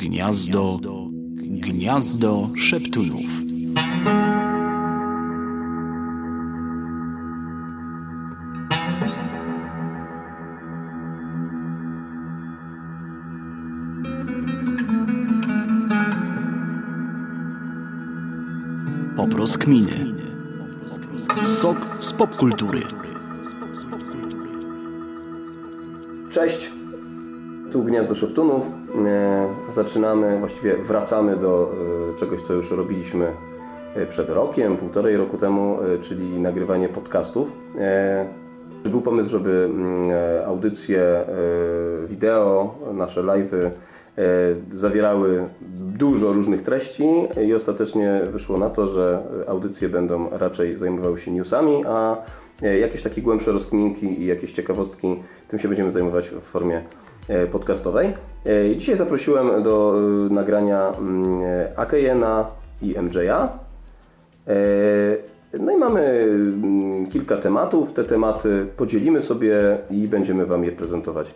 Gniazdo, gniazdo szeptunów. Oproskminy. Sok z popkultury. Cześć, tu Gniazdo Szeptunów. E, zaczynamy, właściwie wracamy do e, czegoś, co już robiliśmy e, przed rokiem, półtorej roku temu, czyli nagrywanie podcastów. Był pomysł, żeby mm, audycje wideo, nasze live'y zawierały dużo różnych treści i ostatecznie wyszło na to, że audycje będą raczej zajmowały się newsami, a jakieś takie głębsze rozkminki i jakieś ciekawostki, tym się będziemy zajmować w formie podcastowej. E, Dzisiaj zaprosiłem do e, nagrania mm, Akejena i MJ'a. E, No i mamy mm, kilka tematów. Te tematy podzielimy sobie i będziemy Wam je prezentować e,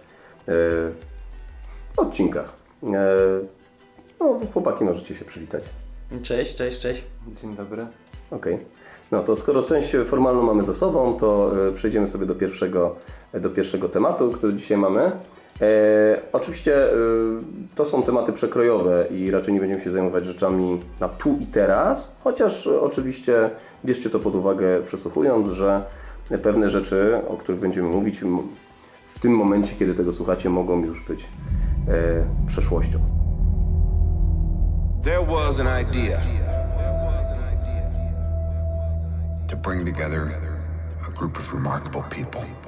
w odcinkach. E, No, chłopaki, możecie się przywitać. Cześć, cześć, cześć. Dzień dobry. Okej. No to skoro część formalną mamy za sobą, to e, przejdziemy sobie do pierwszego, do pierwszego tematu, który dzisiaj mamy. E, oczywiście e, to są tematy przekrojowe i raczej nie będziemy się zajmować rzeczami na tu i teraz, chociaż e, oczywiście bierzcie to pod uwagę przesłuchując, że pewne rzeczy, o których będziemy mówić w tym momencie, kiedy tego słuchacie, mogą już być e, przeszłością. There was an idea to bring together a group of remarkable people.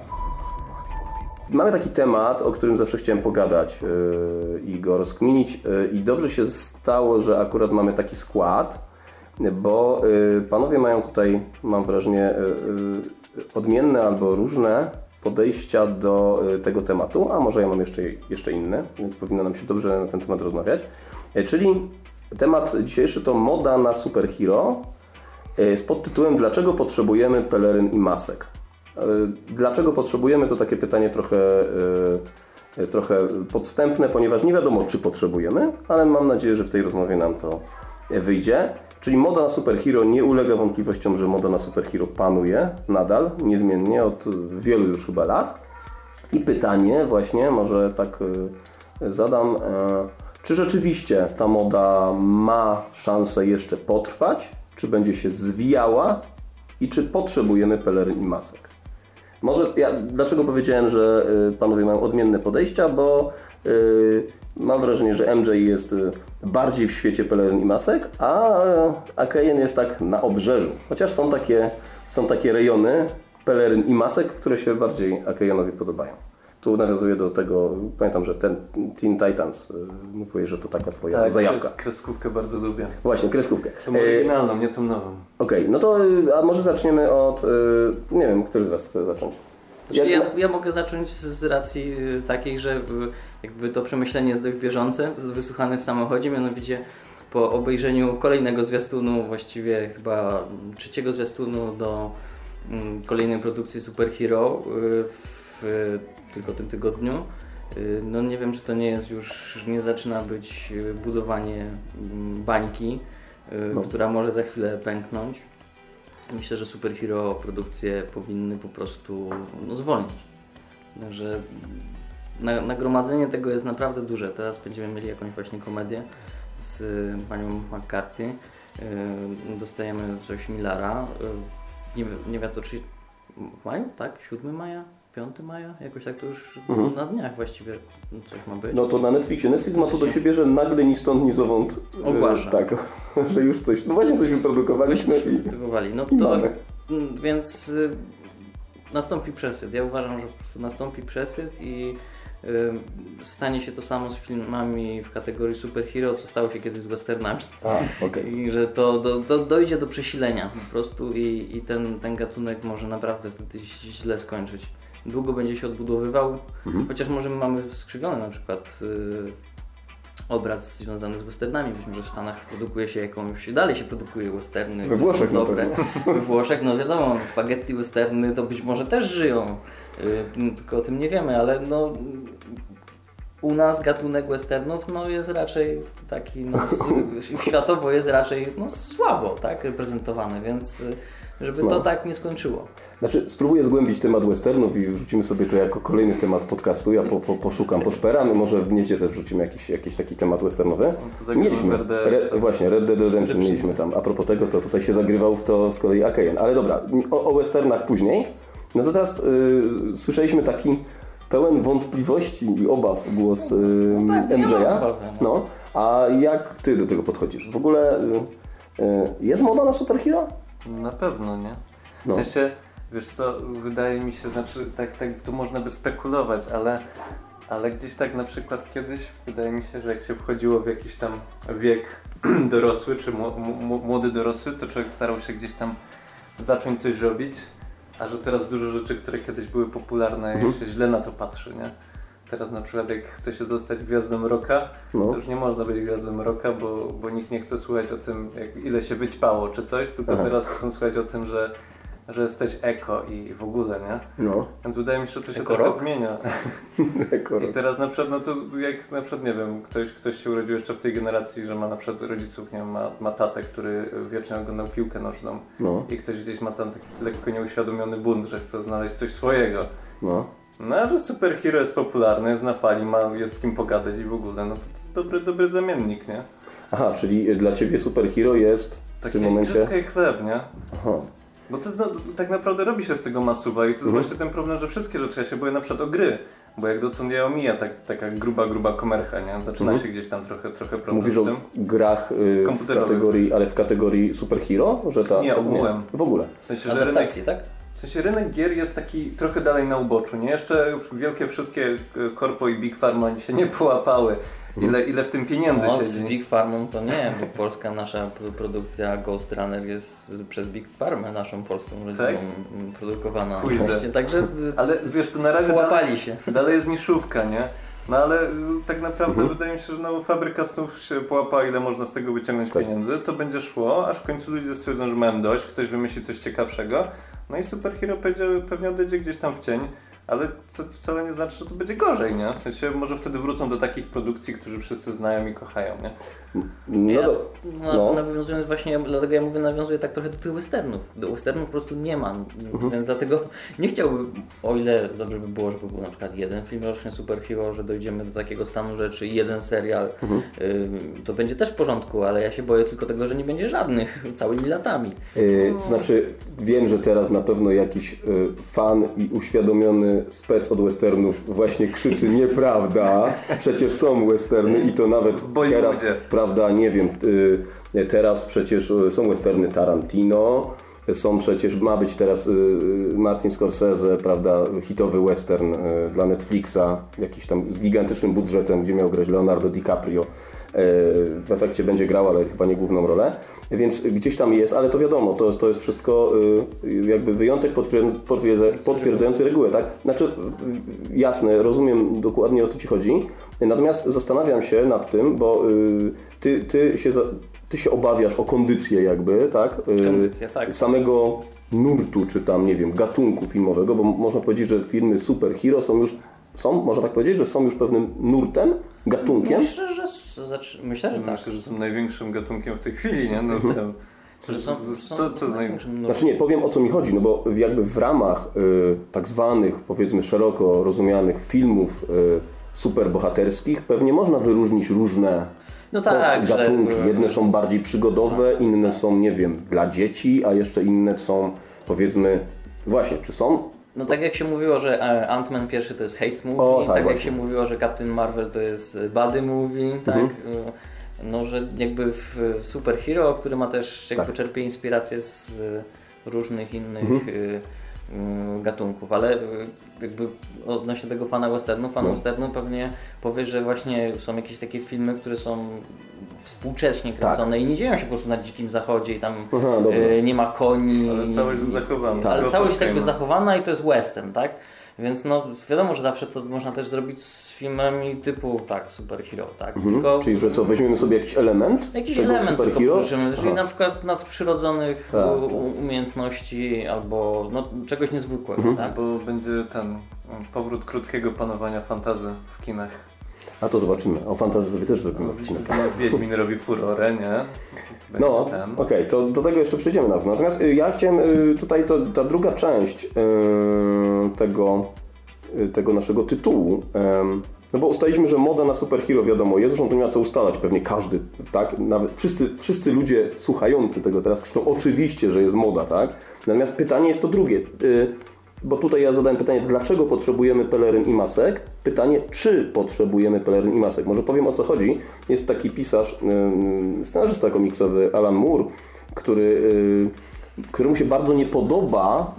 Mamy taki temat, o którym zawsze chciałem pogadać yy, i go rozkminić yy, i dobrze się stało, że akurat mamy taki skład, bo yy, panowie mają tutaj, mam wrażenie, odmienne albo różne podejścia do tego tematu, a może ja mam jeszcze, jeszcze inne, więc powinno nam się dobrze na ten temat rozmawiać. Czyli temat dzisiejszy to moda na superhero z podtytułem Dlaczego potrzebujemy peleryn i masek? Dlaczego potrzebujemy? To takie pytanie trochę, e, e, trochę podstępne, ponieważ nie wiadomo, czy potrzebujemy, ale mam nadzieję, że w tej rozmowie nam to e, wyjdzie. Czyli moda na superhero nie ulega wątpliwościom, że moda na superhero panuje nadal, niezmiennie od wielu już chyba lat. I pytanie właśnie, może tak zadam, czy rzeczywiście ta moda ma szansę jeszcze potrwać, czy będzie się zwijała i czy potrzebujemy peleryn i masek? Może ja dlaczego powiedziałem, że y, panowie mają odmienne podejścia, bo y, mam wrażenie, że MJ jest y, bardziej w świecie peleryn i masek, a AKN jest tak na obrzeżu. Chociaż są takie, są takie rejony peleryn i masek, które się bardziej AKN-owi podobają. Tu nawiązuję do tego, pamiętam, że ten Teen Titans y, mówiłeś, że to taka twoja Tak, zajawka. kres, kreskówkę bardzo lubię. Właśnie, kreskówkę. Tą E, oryginalną, nie tą nową. Okej, no to y, a może zaczniemy od, y, nie wiem, który z Was chce zacząć? Znaczy, Jak- ja, ja mogę zacząć z, racji y, takiej, że y, jakby to przemyślenie jest dość bieżące, wysłuchane w samochodzie, mianowicie po obejrzeniu kolejnego zwiastunu, właściwie chyba trzeciego zwiastunu do mm, kolejnej produkcji Superhero y, w tylko tym tygodniu. y, No nie wiem, czy to nie jest już, nie zaczyna być y, budowanie mm, bańki, y, No. która może za chwilę pęknąć. Myślę, że superhero produkcje powinny po prostu no, zwolnić. Także na, nagromadzenie tego jest naprawdę duże. Teraz będziemy mieli jakąś właśnie komedię z panią McCarthy. Dostajemy coś Millara. Y, nie, wiem- nie wiem to czy w maju, tak? 7 maja? 5 maja? Jakoś tak to już Mhm. na dniach właściwie coś ma być. No to na Netflixie. Netflix ma to do siebie, że nagle ni stąd, ni zowąd. e, Ogłasza. Tak, że już coś, no właśnie coś wyprodukowaliśmy i, wyprodukowali. No to, mamy. Mm, Więc y, nastąpi przesyt. Ja uważam, że po prostu nastąpi przesyt i y, stanie się to samo z filmami w kategorii superhero, co stało się kiedyś z westernami. A, okej. I że to do, do, dojdzie do przesilenia po prostu i, i ten, ten gatunek może naprawdę wtedy źle skończyć. Długo będzie się odbudowywał, Mhm. chociaż może my mamy skrzywiony na przykład y, obraz związany z westernami. Być może w Stanach produkuje się jakąś, dalej się produkuje westerny. We Włoszech dobre. We Włoszech, no wiadomo, spaghetti westerny to być może też żyją, y, tylko o tym nie wiemy, ale no u nas gatunek westernów no, jest raczej taki, no, światowo jest raczej no, słabo tak, reprezentowany, więc żeby to No. tak nie skończyło. Znaczy, spróbuję zgłębić temat westernów i wrzucimy sobie to jako kolejny temat podcastu. Ja po, po, poszukam, poszperam i może w gnieździe też wrzucimy jakiś, jakiś taki temat westernowy. to zagramy Mieliśmy, Re, właśnie, Red Dead Redemption mieliśmy tam. A propos tego, to tutaj się zagrywał w to z kolei Akejen. Ale dobra, o, o westernach później. No to teraz y, słyszeliśmy taki pełen wątpliwości i obaw głos y, No tak, ja mam MJ-a. No, a jak ty do tego podchodzisz? W ogóle y, y, jest moda na superhero? Na pewno, nie? W No. sensie, wiesz co, wydaje mi się, znaczy, tak, tak tu można by spekulować, ale, ale gdzieś tak na przykład kiedyś, wydaje mi się, że jak się wchodziło w jakiś tam wiek dorosły, czy mło- mł- młody dorosły, to człowiek starał się gdzieś tam zacząć coś robić, a że teraz dużo rzeczy, które kiedyś były popularne, Mhm. się źle na to patrzy, nie? Teraz na przykład jak chce się zostać gwiazdą rocka, No. to już nie można być gwiazdą rocka, bo, bo nikt nie chce słuchać o tym, jak, ile się wyćpało czy coś, tylko Aha. teraz chcą słuchać o tym, że, że jesteś eko i w ogóle, nie? No, Więc wydaje mi się, że to się Eko trochę rock? zmienia. I teraz na przykład, no to jak na przykład, nie wiem, ktoś, ktoś się urodził jeszcze w tej generacji, że ma na przykład rodziców, nie wiem, ma, ma tatę, który wiecznie oglądał piłkę nożną no, i ktoś gdzieś ma tam taki lekko nieuświadomiony bunt, że chce znaleźć coś swojego. no. No, że superhero jest popularny, jest na fali, ma, jest z kim pogadać i w ogóle, no to, to jest dobry, dobry zamiennik, nie? Aha, czyli dla Ciebie superhero jest w Takie tym momencie... i chleb, nie? Aha. Bo to jest, no, tak naprawdę robi się z tego masuwa i to jest Mhm. właśnie ten problem, że wszystkie rzeczy, ja się boję na przykład o gry, bo jak dotąd ja omija tak, taka gruba, gruba komercha, nie? Zaczyna Mhm. się gdzieś tam trochę, trochę problem Mówisz o grach y, w kategorii, ale w kategorii superhero? Że ta, Nie, ogółem. w ogóle. W sensie, że rynek, tak? W sensie rynek gier jest taki trochę dalej na uboczu, nie? Jeszcze wielkie wszystkie e, korpo i Big Pharma się nie połapały. Ile, ile w tym pieniędzy No, z siedzi. Big Farmą to nie, bo polska nasza pro- produkcja Ghost Runner jest przez Big Farmę naszą polską rodziną Tak? produkowana. Właśnie, także y, Ale wiesz, to na razie połapali się. Dalej jest niszówka, nie? No ale y, tak naprawdę wydaje mi się, że no, fabryka snów się połapała, ile można z tego wyciągnąć Tak. pieniędzy. To będzie szło, aż w końcu ludzie stwierdzą, że mają dość, ktoś wymyśli coś ciekawszego. No i superhero pewnie, odejdzie gdzieś tam w cień. Ale to wcale nie znaczy, że to będzie gorzej, nie? W sensie może wtedy wrócą do takich produkcji, którzy wszyscy znają i kochają, nie? No, Ja, do, no, no. Nawiązując właśnie, dlatego ja mówię, nawiązuję tak trochę do tych westernów. Do westernów po prostu nie ma, Mhm. więc dlatego nie chciałbym, o ile dobrze by było, żeby był na przykład jeden film rocznie superhero, że dojdziemy do takiego stanu rzeczy i jeden serial, Mhm. y, to będzie też w porządku, ale ja się boję tylko tego, że nie będzie żadnych całymi latami. Y, to znaczy, wiem, że teraz na pewno jakiś y, fan i uświadomiony spec od westernów właśnie krzyczy nieprawda. Przecież są westerny i to nawet teraz, prawda, nie wiem, y, teraz przecież y, są westerny Tarantino. Są przecież, ma być teraz y, Martin Scorsese, prawda, hitowy western dla Netflixa, jakiś tam z gigantycznym budżetem, gdzie miał grać Leonardo DiCaprio. W efekcie będzie grał, ale chyba nie główną rolę. Więc gdzieś tam jest, ale to wiadomo, to, jest- to jest wszystko jakby wyjątek potwierdza- potwierdza, potwierdzający regułę, tak? Znaczy, jasne, rozumiem dokładnie o co Ci chodzi, natomiast zastanawiam się nad tym, bo y, Ty, ty, się, za- ty się obawiasz o kondycję jakby, tak? Y, Kondycję, tak. Samego nurtu, czy tam, nie wiem, gatunku filmowego, bo można powiedzieć, że filmy superhero są już, są, można tak powiedzieć, że są już pewnym nurtem, gatunkiem. Myślę, że, zacz- myślę, że tak. Myślę, że są największym gatunkiem w tej chwili, nie? No, Mhm. tam, Że są, z- są, co, co największym Znaczy nie, powiem o co mi chodzi, no bo jakby w ramach y, tak zwanych, powiedzmy szeroko rozumianych filmów y, superbohaterskich pewnie można wyróżnić różne No tak, że- gatunki. Jedne są bardziej przygodowe, inne są, nie wiem, dla dzieci, a jeszcze inne są, powiedzmy, właśnie, czy są? No tak jak się mówiło, że e, Ant-Man pierwszy to jest Haste Movie, O, tak, tak, jak się mówiło, że Captain Marvel to jest Buddy Movie, tak? Mhm. E, No, że jakby w w superhero, który ma też, jakby Tak. czerpie inspirację z e, różnych innych Mhm. Mm, gatunków, ale e, jakby odnośnie tego fana westernu, fan No. westernu pewnie powie, że właśnie są jakieś takie filmy, które są współcześnie kręcone i nie dzieją się po prostu na dzikim zachodzie i tam Tak. Aha, e, nie ma koni. Ale całość jest zachowana. Tak. Ale całość jest jakby zachowana i to jest western, tak? Więc no wiadomo, że zawsze to można też zrobić z filmami typu tak, superhero, tak? Mhm. Tylko Czyli, że co, weźmiemy sobie jakiś element jakiś tego element superhero? czyli Aha. na przykład nadprzyrodzonych Tak, tak. umiejętności albo no, czegoś niezwykłego, Mhm. tak? Bo będzie ten mm, powrót krótkiego panowania fantazy w kinach. A to zobaczymy. O fantazji sobie też zrobimy odcinek. No, Wiedźmin robi furorę, nie? Będzie No, okej, to do tego jeszcze przejdziemy na pewno. Natomiast y, ja chciałem y, tutaj, to, ta druga część y, tego, y, tego naszego tytułu, no bo ustaliliśmy, że moda na superhero wiadomo jest, zresztą to nie ma co ustalać, pewnie każdy, tak? Nawet wszyscy, wszyscy ludzie słuchający tego teraz krzyczą oczywiście, że jest moda, tak? Natomiast pytanie jest to drugie, y, bo tutaj ja zadałem pytanie, dlaczego potrzebujemy peleryn i masek? Pytanie, czy potrzebujemy peleryn i masek? Może powiem o co chodzi. Jest taki pisarz, scenarzysta komiksowy Alan Moore, który, y, któremu się bardzo nie podoba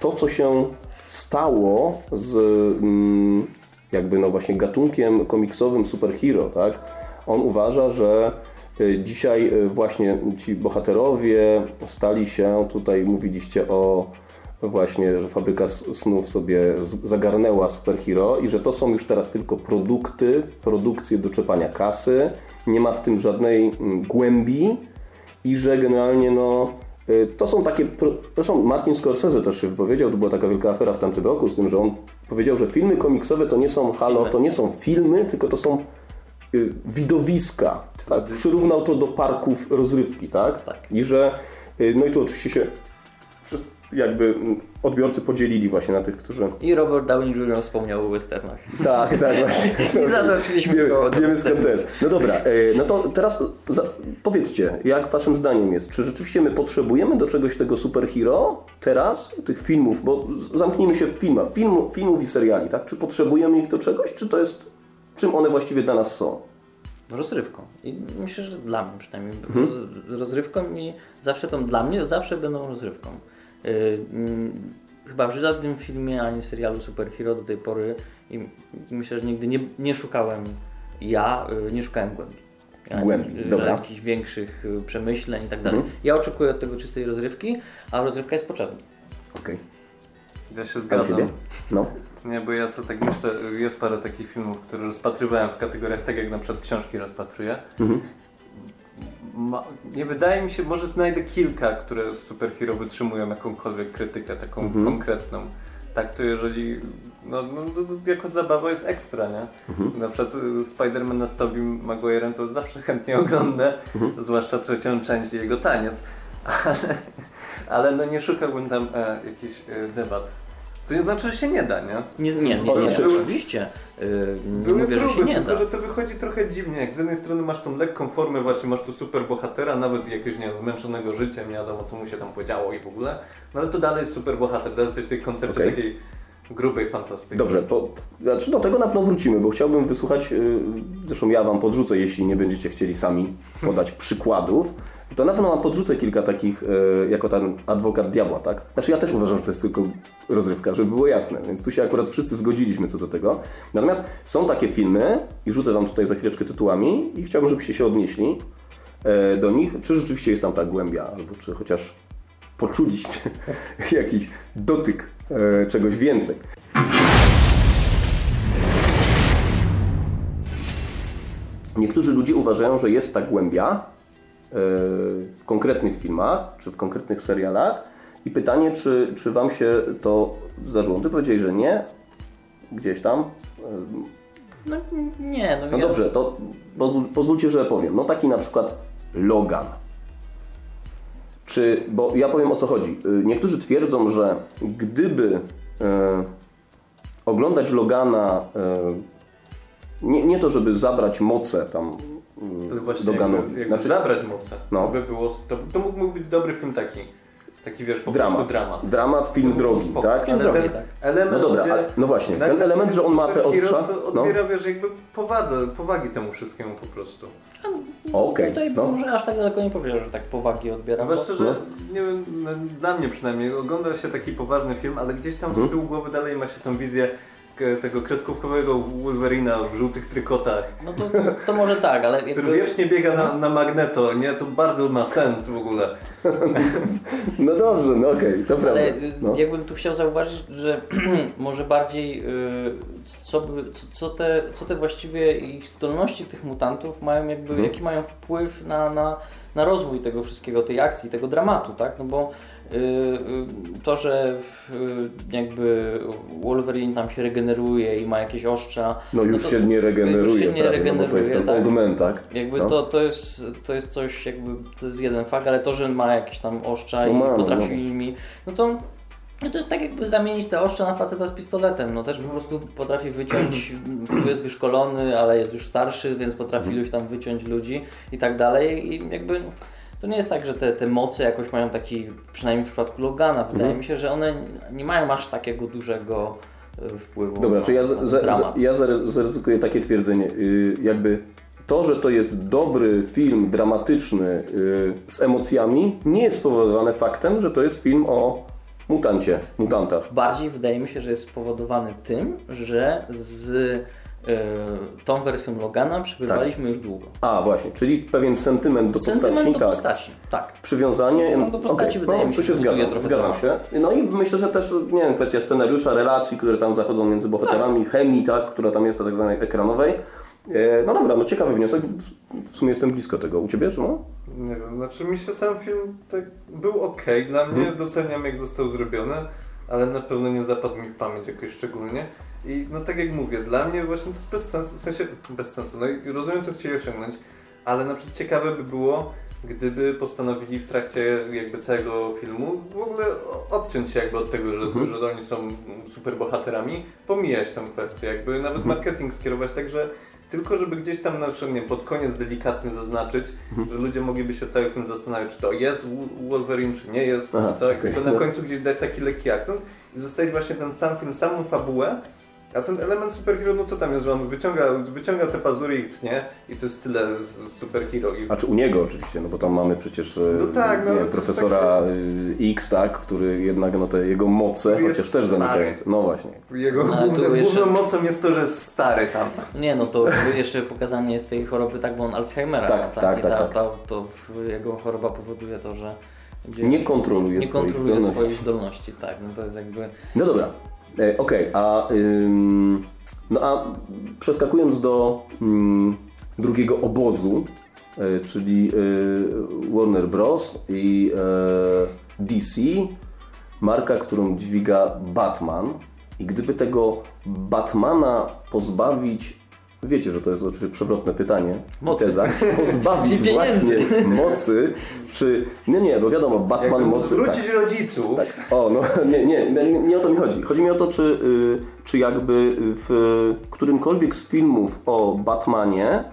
to, co się stało z mm, jakby no właśnie gatunkiem komiksowym superhero, tak? On uważa, że y, dzisiaj y, właśnie ci bohaterowie stali się, tutaj mówiliście o właśnie, że fabryka snów sobie zagarnęła superhero i że to są już teraz tylko produkty, produkcje do czepania kasy, nie ma w tym żadnej mm, głębi i że generalnie no to są takie, zresztą Martin Scorsese też się wypowiedział, to była taka wielka afera w tamtym roku z tym, że on powiedział, że filmy komiksowe to nie są halo, to nie są filmy, tylko to są y, widowiska. Tak? Przyrównał to do parków rozrywki, tak? Tak. I że, y, no i tu oczywiście się wszyscy jakby odbiorcy podzielili właśnie na tych, którzy... I Robert Downey Jr. wspomniał o westernach. Tak, tak właśnie. I zadoczyliśmy Wiemy, go wiemy skąd to jest. No dobra, e, no to teraz za, powiedzcie, jak waszym zdaniem jest, czy rzeczywiście my potrzebujemy do czegoś tego superhero teraz, tych filmów, bo zamknijmy się w filmach, filmu, filmów i seriali, tak? Czy potrzebujemy ich do czegoś, czy to jest, czym one właściwie dla nas są? Rozrywką. I myślę, że dla mnie przynajmniej. Mhm. Roz, rozrywką i zawsze tą dla mnie zawsze będą rozrywką. Yy, mm, chyba w żadnym filmie ani serialu superhero do tej pory i myślę, że nigdy nie, nie szukałem ja, yy, nie szukałem głębi. Ani, Głębi, yy, dobra. Jakichś większych przemyśleń i tak dalej. Mhm. Ja oczekuję od tego czystej rozrywki, a rozrywka jest potrzebna. Okej. Ja się zgadzam. No. Nie, bo ja sobie tak myślę, jest parę takich filmów, które rozpatrywałem w kategoriach tak jak na przykład książki rozpatruję. Mhm. Ma, nie wydaje mi się, może znajdę kilka, które z superhero wytrzymują jakąkolwiek krytykę, taką Mhm. konkretną. Tak to jeżeli, no, no, no, no jako zabawa jest ekstra, nie? Mhm. Na przykład y, Spidermana z Tobim Maguire'em to zawsze chętnie oglądę, Mhm. zwłaszcza trzecią część jego taniec. Ale, ale no nie szukałbym tam e, jakichś e, debat. Co nie znaczy, że się nie da, nie? Nie, nie, nie, nie, znaczy- oczywiście. Yy, nie Były mówię, że próby, się nie tylko da. że to wychodzi trochę dziwnie. Jak z jednej strony masz tą lekką formę, właśnie masz tu super bohatera, nawet jakiegoś nie wiem, zmęczonego życiem, nie wiadomo co mu się tam podziało i w ogóle. No ale to dalej jest super bohater, dalej jesteś w tej koncepcji Okej. takiej grubej fantastyki. Dobrze, to znaczy do tego na pewno wrócimy, bo chciałbym wysłuchać, yy, zresztą ja Wam podrzucę, jeśli nie będziecie chcieli sami podać przykładów, pewno Wam podrzucę kilka takich, yy, jako ten adwokat diabła, tak? Znaczy ja też uważam, że to jest tylko rozrywka, żeby było jasne, więc tu się akurat wszyscy zgodziliśmy co do tego. Natomiast są takie filmy i rzucę Wam tutaj za chwileczkę tytułami i chciałbym, żebyście się odnieśli yy, do nich, czy rzeczywiście jest tam ta głębia, albo czy chociaż poczuliście jakiś dotyk yy, czegoś więcej. Niektórzy ludzie uważają, że jest ta głębia e, w konkretnych filmach czy w konkretnych serialach i pytanie, czy, czy Wam się to zdarzyło. Ty powiedziałeś, że nie, gdzieś tam. No nie, no, No ja, dobrze, to pozwól, pozwólcie, że powiem. No taki na przykład Logan. Czy, bo ja powiem o co chodzi. Y, Niektórzy twierdzą, że gdyby e, oglądać Logana, e, nie, nie to, żeby zabrać moce tam Ale mm, właśnie jakby, jakby Znaczy, zabrać moce, No. to by było, to, to mógł, mógł być dobry film taki, taki wiesz, po dramat. prostu dramat. Dramat, film drogi, tak? Ale drogi, ten tak. element, No dobra, gdzie ale- no właśnie, ten element, że on ma te ostrza, To no. odbiera, wiesz, jakby powadze, powagi temu wszystkiemu po prostu. Okej, Tutaj no. może aż tak daleko nie powiedział, że tak powagi odbieram. bo- Zwłaszcza, że No. nie wiem, no, dla mnie przynajmniej ogląda się taki poważny film, ale gdzieś tam Mhm. z tyłu głowy dalej ma się tą wizję tego kreskówkowego Wolverina w żółtych trykotach, No to, to może tak, ale który jakby, wiecznie biega na, na magneto, nie? To bardzo ma sens w ogóle. No dobrze, no okej, to prawda. ale No. jakbym tu chciał zauważyć, że może bardziej y, co, co, te, co te właściwie ich zdolności tych mutantów mają jakby, Mhm. jaki mają wpływ na, na, na rozwój tego wszystkiego, tej akcji, tego dramatu, tak? No bo to, że y, jakby Wolverine tam się regeneruje i ma jakieś ostrza. No już to- się nie regeneruje, już się nie prawie, no bo to jest ten tak. old man, tak? Jakby No. to, to, jest, to jest coś, jakby to jest jeden fakt, ale to, że ma jakieś tam ostrza No i ma, no, potrafi mi, no to no to jest tak jakby zamienić te ostrza na faceta z pistoletem, no też po prostu potrafi wyciąć, tu jest wyszkolony, ale jest już starszy, więc potrafi iluś tam wyciąć ludzi i tak dalej i jakby to nie jest tak, że te, te moce jakoś mają taki, przynajmniej w przypadku Logana, wydaje mi się, że one nie mają aż takiego dużego y, wpływu Dobra, na, czy ja, za, za, ja zaryzykuję takie twierdzenie, yy, jakby to, że to jest dobry film dramatyczny yy, z emocjami, nie jest spowodowane faktem, że to jest film o mutancie, mutantach. Bardziej wydaje mi się, że jest spowodowany tym, że z e, tą wersją Logana przebywaliśmy już długo. A, właśnie, czyli pewien sentyment do Sentyment postaci, do tak. postaci, tak. Przywiązanie, No, do postaci okej, wydaje no, mi tu się, się że buduje zgadzam, zgadzam się. No i myślę, że też, nie wiem, kwestia scenariusza, relacji, które tam zachodzą między bohaterami, chemii, tak, która tam jest, tak zwanej ekranowej. E, No dobra, no ciekawy wniosek, w sumie jestem blisko tego. U Ciebie, Szymon? Nie wiem, znaczy mi się sam film tak był ok dla mnie, doceniam jak został zrobiony, ale na pewno nie zapadł mi w pamięć jakoś szczególnie. I no tak jak mówię, dla mnie właśnie to jest bez sensu, w sensie bez sensu, no i rozumiem co chcieli osiągnąć, ale na przykład ciekawe by było, gdyby postanowili w trakcie jakby całego filmu w ogóle odciąć się jakby od tego, że, że oni są super bohaterami, pomijać tę kwestię, jakby nawet marketing skierować tak, że tylko żeby gdzieś tam na przykład nie, wiem, pod koniec delikatnie zaznaczyć, że ludzie mogliby się cały film zastanawiać, czy to jest Wo- Wolverine, czy nie jest, Aha, co, okej. to na końcu gdzieś dać taki lekki akcent i zostawić właśnie ten sam film, samą fabułę, a ten element superhero, no co tam jest, że on wyciąga, wyciąga te pazury i tnie i to jest tyle z z superhero. A czy u niego oczywiście, no bo tam mamy przecież e, No tak, no, wiem, profesora e, X, tak, który jednak no te jego moce, chociaż też zanikające. No właśnie. jego No, główną, jeszcze- główną mocą jest to, że jest stary tam. Nie, no to jeszcze pokazanie jest tej choroby, tak, bo on Alzheimera Tak, tak, I tak, ta, tak. ta, to jego choroba powoduje to, że Nie kontroluje nie swoich kontroluje zdolności. swoich zdolności, tak, no to jest jakby No dobra, okej, a ym, no a przeskakując do ym, drugiego obozu, e, czyli e, Warner Bros. i e, DC, marka, którą dźwiga Batman. I gdyby tego Batmana pozbawić, wiecie, że to jest oczywiście przewrotne pytanie, Mocy. teza, pozbawić właśnie mocy, czy, nie, nie, bo wiadomo, Batman Jakby mocy, tak. zwrócić rodziców, Tak. O, no nie, nie, nie, nie o to mi chodzi. Chodzi mi o to, czy, y, czy jakby w którymkolwiek z filmów o Batmanie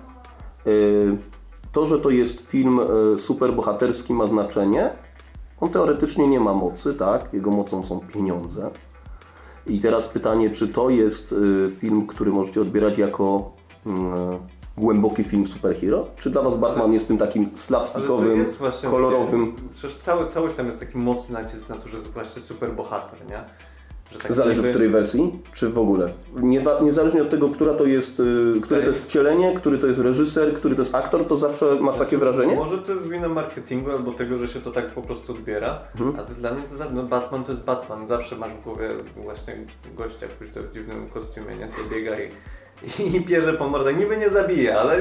y, to, że to jest film y, superbohaterski ma znaczenie. On teoretycznie nie ma mocy, tak? Jego mocą są pieniądze. I teraz pytanie, czy to jest y, film, który możecie odbierać jako y, głęboki film superhero? Czy dla Was Batman jest tym takim slapstickowym, kolorowym? Przecież cały, całość tam jest taki mocny nacisk na to, że jest właśnie super bohater, nie? Tak Zależy w jakby- której wersji, czy w ogóle? Nie, niezależnie od tego, która to jest, y, które to jest wcielenie, który to jest reżyser, który to jest aktor, to zawsze masz takie wrażenie? Może to jest wina marketingu albo tego, że się to tak po prostu odbiera, Mhm. a to dla mnie to no Batman to jest Batman. Zawsze masz w głowie właśnie gościa w jakimś tak dziwnym kostiumie, nie? Co biega i, i pierze po mordach. Niby nie zabije, ale...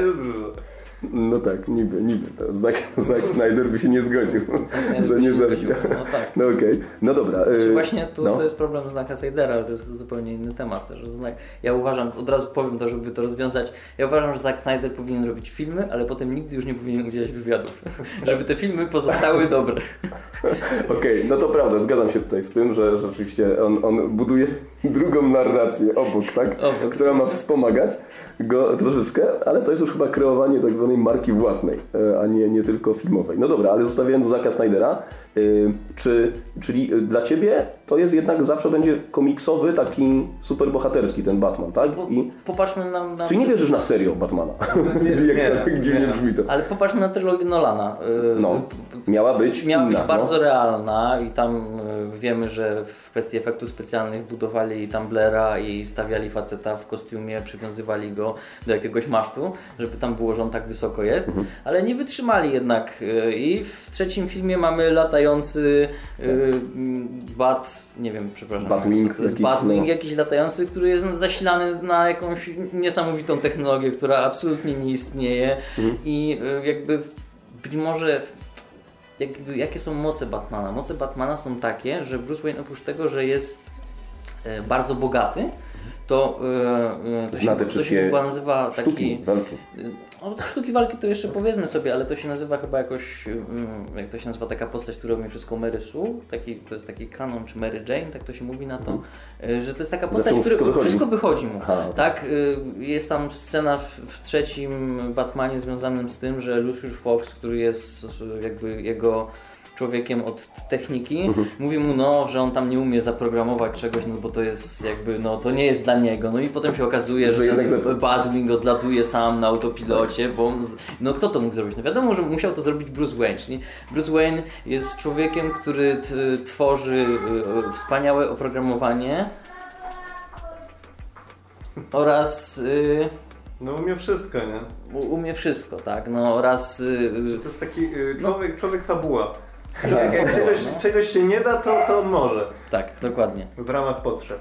No tak, niby, niby. To Zack, Zack Snyder by się nie zgodził, Snyder że by nie zabija. no tak. No okej, no dobra. y, Czy właśnie tu no. to jest problem znaka Sidera, ale to jest zupełnie inny temat też. Znak, ja uważam, od razu powiem to, żeby to rozwiązać, ja uważam, że Zack Snyder powinien robić filmy, ale potem nigdy już nie powinien udzielać wywiadów. żeby te filmy pozostały dobre. Okej, no to prawda, zgadzam się tutaj z tym, że rzeczywiście on, on buduje drugą narrację obok, tak? Obok. Która ma wspomagać go troszeczkę, ale to jest już chyba kreowanie tak zwanej marki własnej, e, a nie, nie tylko filmowej. No dobra, ale zostawiając Zacka Snydera, czy, czyli y, dla Ciebie to jest jednak zawsze będzie komiksowy, taki superbohaterski ten Batman, tak? Bo, I, popatrzmy na, na czyli nie wierzysz na serio Batmana? Nie, Jakkolwiek nie, dziwnie nie. brzmi to. Ale popatrzmy na trylogię Nolana. Y, No, miała być Miała być inna, bardzo no. realna i tam y, wiemy, że w kwestii efektów specjalnych budowali Tumblera i stawiali faceta w kostiumie, przywiązywali go do jakiegoś masztu, żeby tam było, że on tak wysoko jest, Mhm. ale nie wytrzymali jednak y, i w trzecim filmie mamy latający y, mm, bat, nie wiem, przepraszam, Batwing co to jest jakiś, Batwing no. jakiś latający, który jest zasilany na jakąś niesamowitą technologię, która absolutnie nie istnieje Mhm. i y, jakby być może jakby, jakie są moce Batmana? Moce Batmana są takie, że Bruce Wayne oprócz tego, że jest e, bardzo bogaty, to, e, e, to, Zna te się, to wszystkie się chyba nazywa taki... Sztuki, walki. No, to sztuki walki to jeszcze powiedzmy sobie, ale to się nazywa chyba jakoś, mm, jak to się nazywa taka postać, która robi wszystko Mary Sue, taki, to jest taki kanon, czy Mary Jane, tak to się mówi na to, y, że to jest taka postać, która wszystko wychodzi? wszystko wychodzi mu. Aha, no tak, y, jest tam scena w, w trzecim Batmanie związanym z tym, że Lucius Fox, który jest y, jakby jego człowiekiem od techniki, Mhm. mówi mu, no, że on tam nie umie zaprogramować czegoś, no bo to jest jakby, no to nie jest dla niego. No i potem się okazuje, Że że, jednak za- Batwing odlatuje sam na autopilocie, bo on, no kto to mógł zrobić? No wiadomo, że musiał to zrobić Bruce Wayne, czyli Bruce Wayne jest człowiekiem, który t, tworzy y, y, wspaniałe oprogramowanie oraz y, No umie wszystko, nie? u- umie wszystko, tak, no oraz y, y, To jest taki y, człowiek, człowiek fabuła. Tak, Jak, czegoś, no. czegoś się nie da, to, to on może. tak, dokładnie. W ramach potrzeb.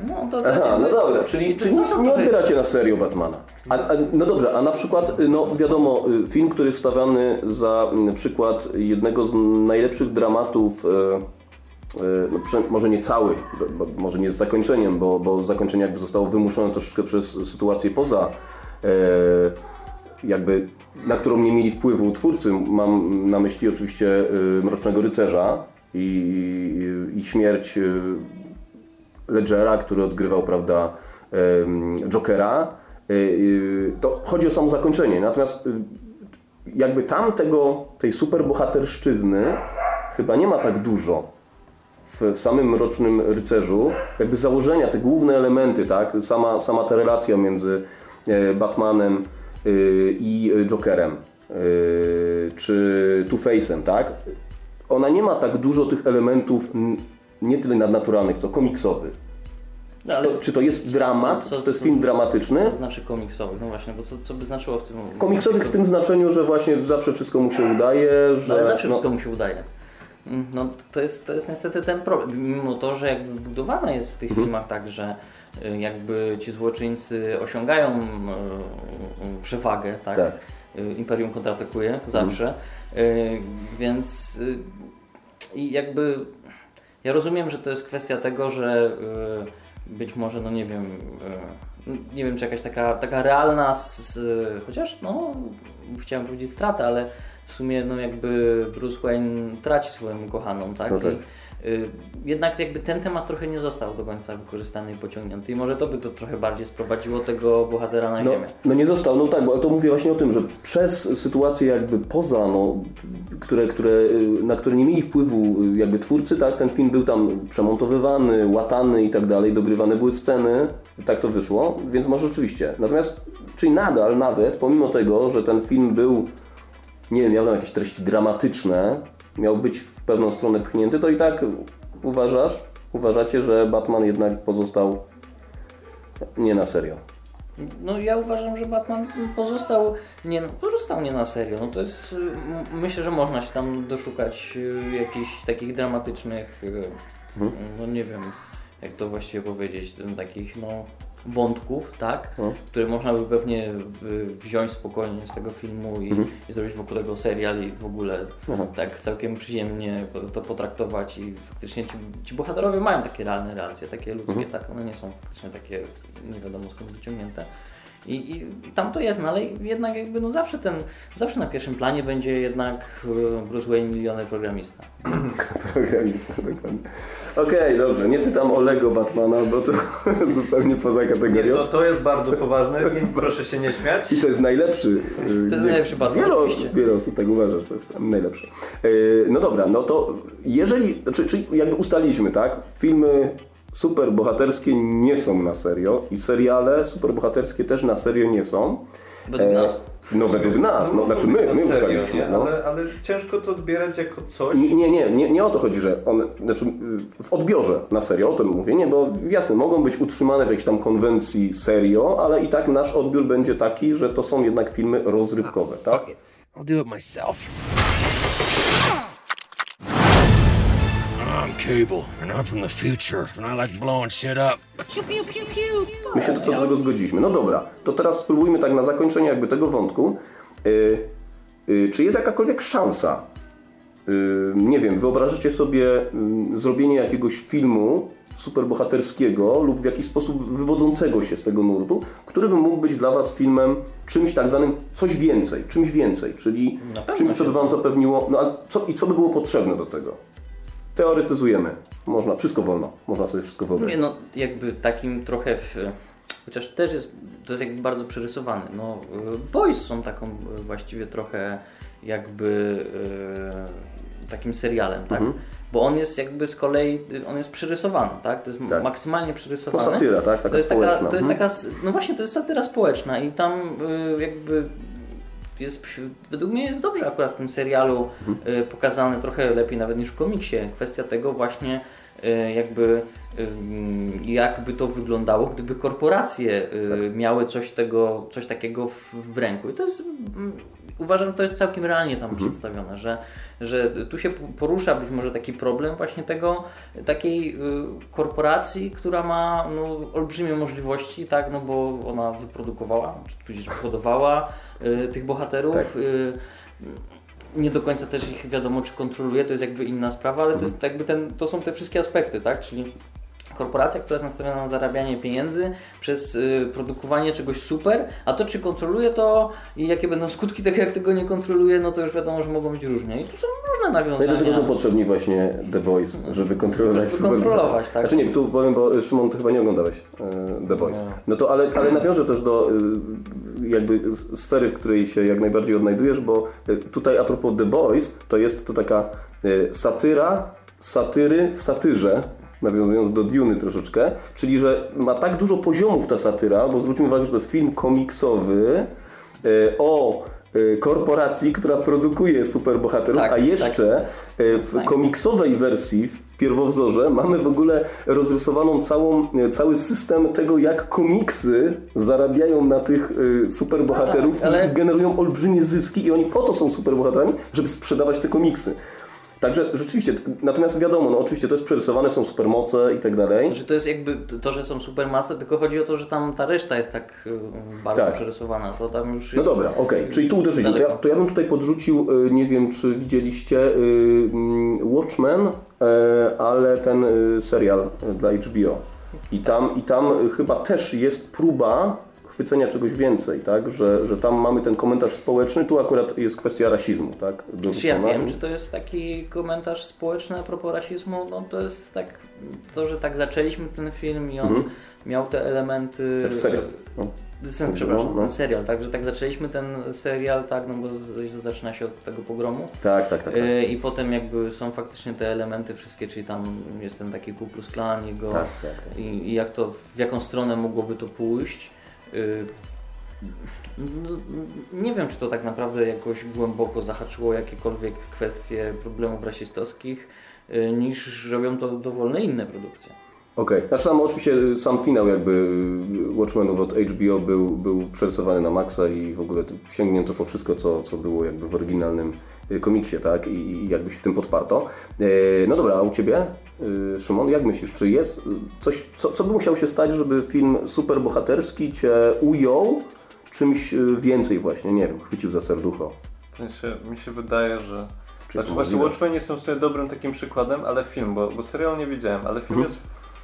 No to, Aha, no jakby- dobra, czyli, czyli to nie, nie odbieracie na serio Batmana. A, a, no dobra, a na przykład, y, no wiadomo, y, film, który jest stawiany za mm, przykład jednego z najlepszych dramatów, e, e, no, może nie cały, bo, bo, może nie z zakończeniem, bo, bo zakończenie jakby zostało wymuszone troszeczkę przez sytuację poza e, jakby, na którą nie mieli wpływu twórcy. Mam na myśli oczywiście y, Mrocznego Rycerza i, i śmierć y, Ledgera, który odgrywał, prawda, Jokera. Y, To chodzi o samo zakończenie. Natomiast jakby tam tego, tej superbohaterszczyzny chyba nie ma tak dużo w samym Mrocznym Rycerzu. Jakby założenia, te główne elementy, tak? Sama, sama ta relacja między Batmanem i Jokerem y, czy Two-Face'em, tak? Ona nie ma tak dużo tych elementów nie tyle nadnaturalnych, co komiksowych. No, Czy to, czy to jest dramat, co- czy to jest co- film dramatyczny? To znaczy komiksowy, no właśnie, bo co, co by znaczyło w tym... Komiksowych w tym znaczeniu, że właśnie zawsze wszystko mu się udaje, że... No, ale zawsze no, wszystko mu się udaje. Mm, No to jest, to jest niestety ten problem. Mimo to, że jakby budowana jest w tych Mhm. filmach tak, że y, jakby ci złoczyńcy osiągają y, y, przewagę, tak? Tak. Y, Imperium kontratakuje zawsze, Y, więc y, jakby ja rozumiem, że to jest kwestia tego, że y, być może, no nie wiem, y, nie wiem, czy jakaś taka, taka realna, s, chociaż no, chciałem powiedzieć strata, ale w sumie no jakby Bruce Wayne traci swoją ukochaną, tak? No tak. I, y, jednak jakby ten temat trochę nie został do końca wykorzystany i pociągnięty i może to by to trochę bardziej sprowadziło tego bohatera na No, ziemię. no nie został, no tak, bo to mówię właśnie o tym, że przez sytuacje jakby poza, no, które, które, y, na które nie mieli wpływu y, jakby twórcy, tak, ten film był tam przemontowywany, łatany i tak dalej, dogrywane były sceny, tak to wyszło, więc może rzeczywiście. Natomiast, czyli nadal nawet, pomimo tego, że ten film był, nie wiem, miał tam jakieś treści dramatyczne, miał być w pewną stronę pchnięty, to i tak uważasz, uważacie, że Batman jednak pozostał nie na serio. No ja uważam, że Batman pozostał nie, pozostał nie na serio. No to jest, y, myślę, że można się tam doszukać y, jakichś takich dramatycznych, y, no nie wiem, jak to właściwie powiedzieć, takich no wątków, tak, No. które można by pewnie wziąć spokojnie z tego filmu i, i zrobić wokół tego serial i w ogóle Aha. tak całkiem przyjemnie to, to potraktować i faktycznie ci, ci bohaterowie mają takie realne relacje, takie ludzkie, tak, one nie są faktycznie takie nie wiadomo skąd wyciągnięte. I, I tam to jest, no ale jednak jakby no zawsze ten, zawsze na pierwszym planie będzie jednak y, Bruce Wayne milioner programista. Programista, dokładnie. Okej, dobrze, nie pytam o Lego Batmana, bo to zupełnie poza Nie, kategorią. to, to jest bardzo poważne, nie, proszę się nie śmiać. I to jest najlepszy. y, To jest najlepszy Batman, Wiele osób, wiele osób tak uważa, że to jest najlepszy. Yy, No dobra, no to jeżeli, znaczy, czyli jakby ustaliliśmy, tak? Filmy superbohaterskie nie są na serio i seriale superbohaterskie też na serio nie są. Według E, nas. No według nas, no, znaczy my, my serio, ustaliliśmy. No. Ale, ale ciężko to odbierać jako coś. Nie, nie, nie, nie, o to chodzi, że one, znaczy y, w odbiorze na serio, o tym mówię, nie, bo jasne, mogą być utrzymane w jakiejś tam konwencji serio, ale i tak nasz odbiór będzie taki, że to są jednak filmy rozrywkowe, tak? I'll do it myself. I'm Cable, and I'm from the future, and I like blowing shit up. Pew, pew, pew, pew. My się co do tego zgodziliśmy. No dobra, to teraz spróbujmy tak na zakończenie jakby tego wątku. Y, y, czy jest jakakolwiek szansa, y, nie wiem, wyobrażacie sobie y, zrobienie jakiegoś filmu superbohaterskiego lub w jakiś sposób wywodzącego się z tego nurtu, który by mógł być dla Was filmem czymś tak zwanym coś więcej, czymś więcej, czyli czymś, co by Wam zapewniło, no a co, i co by było potrzebne do tego? Teoretyzujemy. Można, wszystko wolno. Można sobie wszystko Nie wyobrazić. no, jakby takim trochę, w, chociaż też jest, to jest jakby bardzo przerysowany. No, y, Boys są taką y, właściwie trochę jakby y, takim serialem, tak? Mhm. Bo on jest jakby z kolei, on jest przerysowany, tak? To jest Tak. maksymalnie To przerysowany. satyra, tak? Taka to jest taka, to jest Mhm. taka, no właśnie, to jest satyra społeczna i tam jakby jest, według mnie jest dobrze akurat w tym serialu Mhm. y, pokazane trochę lepiej nawet niż w komiksie. Kwestia tego właśnie y, jakby y, jakby to wyglądało, gdyby korporacje Tak. miały coś, tego, coś takiego w, w ręku. I to jest, mm, uważam, to jest całkiem realnie tam Mhm. przedstawione, że, że tu się porusza być może taki problem właśnie tego, takiej y, korporacji, która ma no, olbrzymie możliwości, tak, no bo ona wyprodukowała, czy tudzież wyhodowała y, tych bohaterów. Tak. Y, nie do końca też ich wiadomo, czy kontroluje, to jest jakby inna sprawa, ale to, jest jakby ten, to są te wszystkie aspekty, tak? Czyli korporacja, która jest nastawiona na zarabianie pieniędzy przez y, produkowanie czegoś super, a to czy kontroluje to i jakie będą skutki tego, jak tego nie kontroluje, no to już wiadomo, że mogą być różnie. I tu są różne No i nawiązania. do tego są potrzebni właśnie The Boys, żeby kontrolować Żeby kontrolować, tak. Znaczy nie, tu powiem, bo Szymon, ty chyba nie oglądałeś e, The Boys. No to ale, ale nawiążę też do e, jakby sfery, w której się jak najbardziej odnajdujesz, bo tutaj a propos The Boys, to jest to taka satyra, satyry w satyrze, nawiązując do Duny troszeczkę, czyli że ma tak dużo poziomów ta satyra, bo zwróćmy uwagę, że to jest film komiksowy e, o e, korporacji, która produkuje superbohaterów, Tak, a tak. jeszcze e, w Tak. komiksowej wersji, w pierwowzorze, mamy w ogóle rozrysowaną całą, cały system tego, jak komiksy zarabiają na tych superbohaterów Tak, ale- i generują olbrzymie zyski i oni po to są superbohaterami, żeby sprzedawać te komiksy. Także rzeczywiście, natomiast wiadomo, no oczywiście to jest przerysowane, są supermoce i tak dalej. Że to jest jakby to, że są supermasy, tylko chodzi o to, że tam ta reszta jest tak y, bardzo Tak. przerysowana. To tam już No dobra, okej, czyli tu uderzyliśmy. To ja, to ja bym tutaj podrzucił, y, nie wiem czy widzieliście, y, mm, Watchmen, ale ten serial dla HBO. I tam, I tam chyba też jest próba chwycenia czegoś więcej, tak? Że, że tam mamy ten komentarz społeczny, tu akurat jest kwestia rasizmu, tak? Czy ja dorzucona. wiem, czy to jest taki komentarz społeczny a propos rasizmu? No to jest tak, to, że tak zaczęliśmy ten film i on Mhm. miał te elementy... Znaczy serial. No. Sen, przepraszam, No. ten serial, tak, że tak zaczęliśmy ten serial, tak, no bo z- zaczyna się od tego pogromu. Tak, tak, tak. tak. Y, I potem jakby są faktycznie te elementy wszystkie, czyli tam jest ten taki Ku Klux Klan, jego Tak, tak, tak. i, i jak to, w jaką stronę mogłoby to pójść. Y, no, Nie wiem, czy to tak naprawdę jakoś głęboko zahaczyło jakiekolwiek kwestie problemów rasistowskich, y, niż robią to dowolne inne produkcje. Okej, znaczy tam oczywiście sam finał jakby Watchmenów od HBO był, był przerysowany na maksa i w ogóle to sięgnięto po wszystko, co, co było jakby w oryginalnym y, komiksie, tak? I, i jakby się tym podparto. No dobra, a u Ciebie, Szymon, jak myślisz, czy jest y, coś, co, co by musiało się stać, żeby film superbohaterski Cię ujął czymś y, więcej właśnie, nie wiem, chwycił za serducho? W sensie, mi się wydaje, że... Czy Znaczy jest właśnie? Watchmen są sobie dobrym takim przykładem, ale film, bo, bo serial nie widziałem, ale film Mhm. jest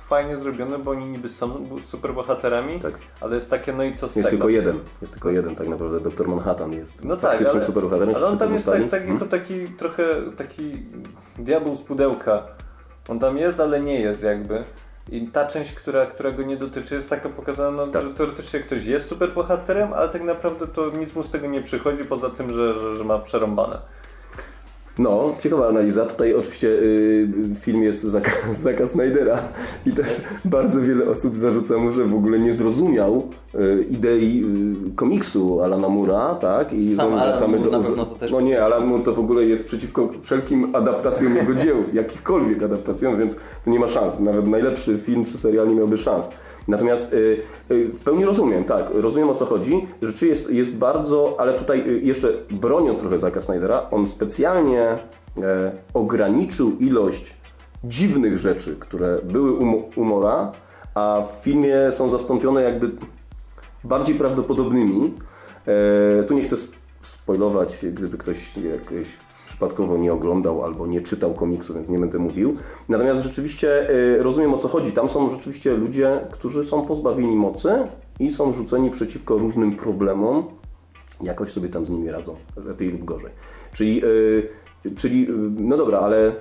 fajnie zrobiony, bo oni niby są superbohaterami, Tak. ale jest takie, no i co z Jest tego? tylko jeden, jest tylko jeden tak naprawdę, Doktor Manhattan jest No tak, faktycznym ale, superbohaterem, ale on tam jest tak, tak, jako taki trochę taki diabeł z pudełka. On tam jest, ale nie jest jakby. I ta część, która, która go nie dotyczy, jest taka pokazana, no, Tak. że teoretycznie ktoś jest superbohaterem, ale tak naprawdę to nic mu z tego nie przychodzi, poza tym, że, że, że ma przerąbane. No, ciekawa analiza. Tutaj oczywiście y, film jest Zaka, Zaka Snydera i też bardzo wiele osób zarzuca mu, że w ogóle nie zrozumiał y, idei y, komiksu Alana Mura, tak? I Sam wracamy do... No nie, Alan Moore to w ogóle jest przeciwko wszelkim adaptacjom jego dzieł, jakichkolwiek adaptacjom, więc to nie ma szans. Nawet najlepszy film czy serial nie miałby szans. Natomiast y, y, w pełni rozumiem, tak, rozumiem o co chodzi. Rzeczy jest, jest bardzo, ale tutaj y, jeszcze broniąc trochę Zaka Snydera, on specjalnie e, ograniczył ilość dziwnych rzeczy, które były u, Mo- u Mora, a w filmie są zastąpione jakby bardziej prawdopodobnymi. E, tu nie chcę sp- spoilować, gdyby ktoś jakieś przypadkowo nie oglądał albo nie czytał komiksu, więc nie będę mówił. Natomiast rzeczywiście y, rozumiem o co chodzi. Tam są rzeczywiście ludzie, którzy są pozbawieni mocy i są rzuceni przeciwko różnym problemom. Jakoś sobie tam z nimi radzą, lepiej lub gorzej. Czyli, czyli y, no dobra, ale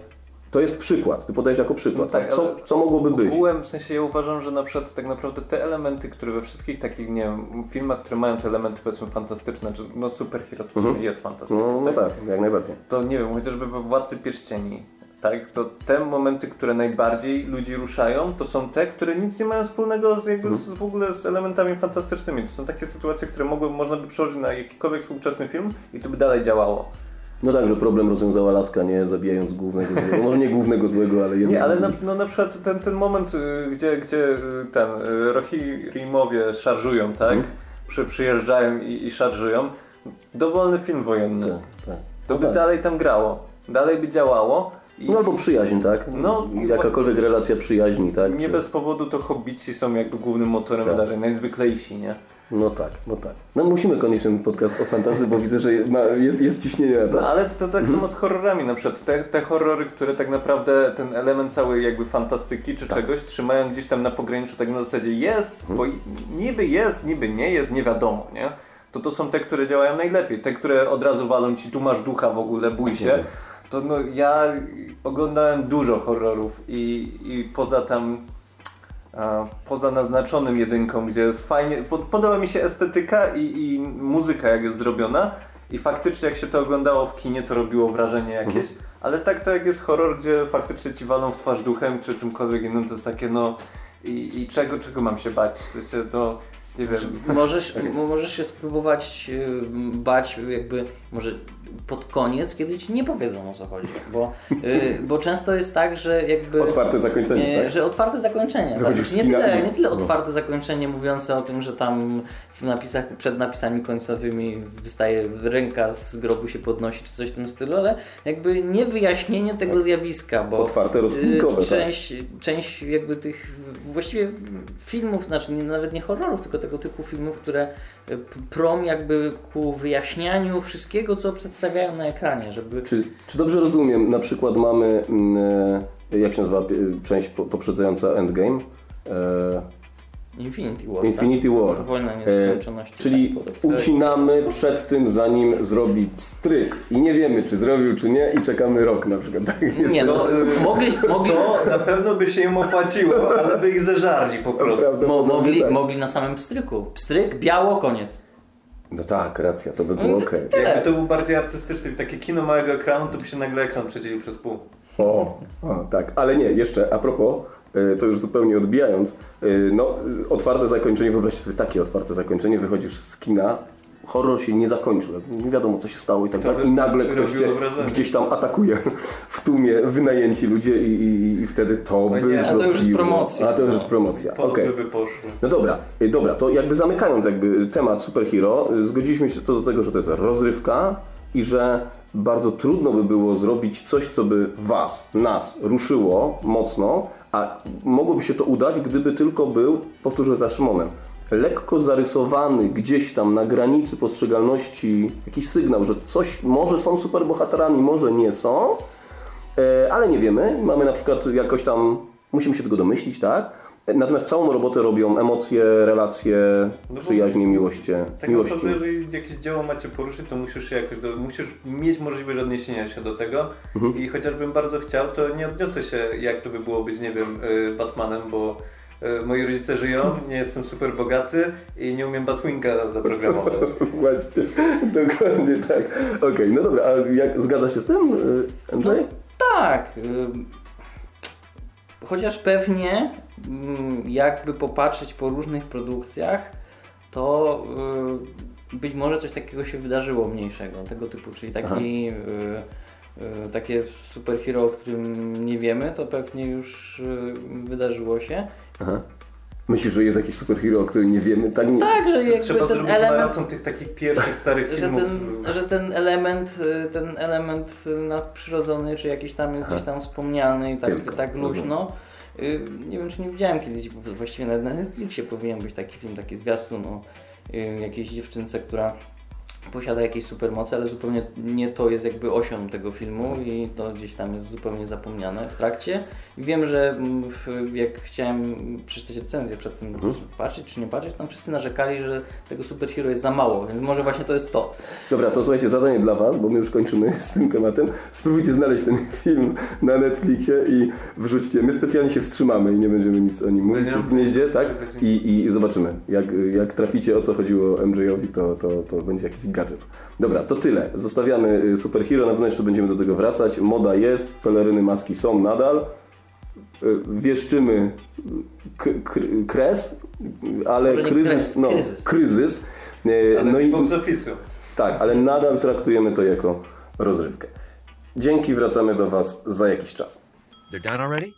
to jest przykład. Ty podajesz jako przykład. No tak, tak, co, co mogłoby być? Ogółem, w sensie ja uważam, że na przykład tak naprawdę te elementy, które we wszystkich takich, nie wiem, filmach, które mają te elementy powiedzmy fantastyczne, czy no superhero to sumie jest fantastyczny, No, no tak, jak najbardziej. to nie wiem, chociażby we Władcy Pierścieni, tak, to te momenty, które najbardziej ludzi ruszają, to są te, które nic nie mają wspólnego z, jakby z, w ogóle z elementami fantastycznymi. To są takie sytuacje, które mogły, można by przełożyć na jakikolwiek współczesny film i to by dalej działało. No tak, że problem rozwiązała laska, nie zabijając głównego złego. Może nie głównego złego, ale jednak. Nie, ale na, no, na przykład ten, ten moment, y, gdzie, gdzie y, ten y, Rohirimowie szarżują, tak? Mhm. Przy, przyjeżdżają i, i szarżują. Dowolny film wojenny. Tak, tak. To No by tak. dalej tam grało. Dalej by działało. I No albo przyjaźń, tak? No, Jakakolwiek relacja przyjaźni, tak? nie Czy- bez powodu to hobbici są jakby głównym motorem Tak. wydarzeń, najzwyklejsi, nie? No tak, no tak. No musimy koniecznie podcast o fantazji, bo widzę, że ma, jest, jest ciśnienie na No to. ale to tak Mhm. samo z horrorami na przykład. Te, te horrory, które tak naprawdę ten element całej jakby fantastyki czy Tak. czegoś trzymają gdzieś tam na pograniczu tak na zasadzie jest, Mhm. bo niby jest, niby nie jest, nie wiadomo, nie? To to są te, które działają najlepiej. Te, które od razu walą ci, tu masz ducha w ogóle, bój się. Mhm. To no ja oglądałem dużo horrorów i, i poza tam poza naznaczonym jedynką, gdzie jest fajnie, pod- podoba mi się estetyka i, i muzyka jak jest zrobiona. I faktycznie jak się to oglądało w kinie to robiło wrażenie jakieś, ale tak to jak jest horror, gdzie faktycznie ci walą w twarz duchem czy czymkolwiek innym, to jest takie no i, i czego, czego mam się bać, w sensie to nie wiem. Możesz, możesz się spróbować y, bać jakby może pod koniec, kiedy ci nie powiedzą o co chodzi, bo, y, bo często jest tak, że jakby... Otwarte zakończenie, Nie, tak? Że otwarte zakończenie. Tak? Nie, tyle, nie tyle no. otwarte zakończenie mówiące o tym, że tam w napisach, przed napisami końcowymi wystaje ręka z grobu się podnosi czy coś w tym stylu, ale jakby nie wyjaśnienie tego zjawiska, bo Otwarte, rozkminkowe, y, tak. część, część jakby tych właściwie filmów, znaczy nawet nie horrorów, tylko tego typu filmów, które y, prom jakby ku wyjaśnianiu wszystkiego, co przedstawiają na ekranie, żeby Czy, czy dobrze rozumiem, na przykład mamy, mm, e, jak się nazywa e, część po- poprzedzająca Endgame? E, Infinity War. Infinity tak? War. Wojna E, nieskończoności. czyli tak, tak. ucinamy przed tym, zanim zrobi stryk. I nie wiemy, czy zrobił, czy nie, i czekamy rok na przykład. Tak? Jest Nie, to- no, mogli, mogli, To na pewno by się im opłaciło, ale by ich zeżarli po prostu. mo, mogli, tak. mogli na samym pstryku. Pstryk, biało, koniec. No tak, racja, to by było No, okej. tyle. Jakby to był bardziej artystyczny, takie kino małego ekranu, to by się nagle ekran przedzielił przez pół. O, o, tak, ale nie, jeszcze a propos, to już zupełnie odbijając, y, no otwarte zakończenie, wyobraźcie sobie takie otwarte zakończenie, wychodzisz z kina, horror się nie zakończył, nie wiadomo co się stało i tak dalej i nagle ktoś cię gdzieś tam atakuje w tłumie wynajęci ludzie i, i, i wtedy to by nie, a to zrobiło. już jest promocja. A to już jest promocja, okej. Poszły. No dobra, y, dobra, to jakby zamykając jakby temat superhero, y, zgodziliśmy się co do tego, że to jest rozrywka i że bardzo trudno by było zrobić coś, co by was, nas ruszyło mocno, a mogłoby się to udać, gdyby tylko był, powtórzę za Szymonem, lekko zarysowany gdzieś tam na granicy postrzegalności jakiś sygnał, że coś, może są superbohaterami, może nie są, E, ale nie wiemy. Mamy na przykład jakoś tam, musimy się tego domyślić, tak? Natomiast całą robotę robią emocje, relacje, No przyjaźnie, miłoście, Tak miłości. naprawdę, jeżeli jakieś dzieło macie poruszyć, to musisz się jakoś do, musisz mieć możliwość odniesienia się do tego Mhm. i chociażbym bardzo chciał, to nie odniosę się jak to by było być, nie wiem, y, Batmanem, bo y, moi rodzice żyją, nie jestem super bogaty i nie umiem Batwinga zaprogramować. Właśnie, dokładnie tak. Okej, no dobra, a jak, zgadza się z tym, y, Andrzej? Tak. ym, Chociaż pewnie, jakby popatrzeć po różnych produkcjach, to y, być może coś takiego się wydarzyło mniejszego, tego typu, czyli taki, y, y, takie superhero, o którym nie wiemy, to pewnie już wydarzyło się. Aha. Myślisz, że jest jakiś superhero, o którym nie wiemy? Tak nie. Tak, że jakby Trzeba ten zrobić element tych takich pierwszych starych że filmów. ten, że ten element, ten element nadprzyrodzony, czy jakiś tam jest Aha. gdzieś tam wspomniany i tak, Tylko, tak rozumiem. luźno. Y, Nie wiem, czy nie widziałem kiedyś, właściwie nawet na Netflixie powinien być taki film, taki zwiastun o y, jakiejś dziewczynce, która posiada jakieś supermoce, ale zupełnie nie to jest jakby osią tego filmu i to gdzieś tam jest zupełnie zapomniane w trakcie. I wiem, że w, jak chciałem przeczytać recenzję przed tym, Mhm. czy patrzeć czy nie patrzeć, tam wszyscy narzekali, że tego superhero jest za mało, więc może właśnie to jest to. Dobra, to słuchajcie, zadanie dla Was, bo my już kończymy z tym tematem. Spróbujcie znaleźć ten film na Netflixie i wrzućcie. My specjalnie się wstrzymamy i nie będziemy nic o nim mówić w gnieździe, tak? I, i zobaczymy. Jak, jak traficie o co chodziło MJ-owi, to, to, to będzie jakiś gadżet. Dobra, to tyle. Zostawiamy y, superhero, na pewno jeszcze będziemy do tego wracać. Moda jest, peleryny, maski są nadal. Y, Wieszczymy k- k- kres, ale kryzys, kres, no, kryzys. Y, No i tak, ale nadal traktujemy to jako rozrywkę. Dzięki, wracamy do Was za jakiś czas. They're done already?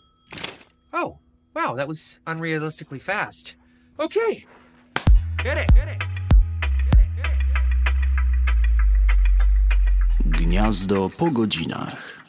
Oh, wow, that was unrealistically fast. Okay. Get it, get it. Gniazdo po godzinach.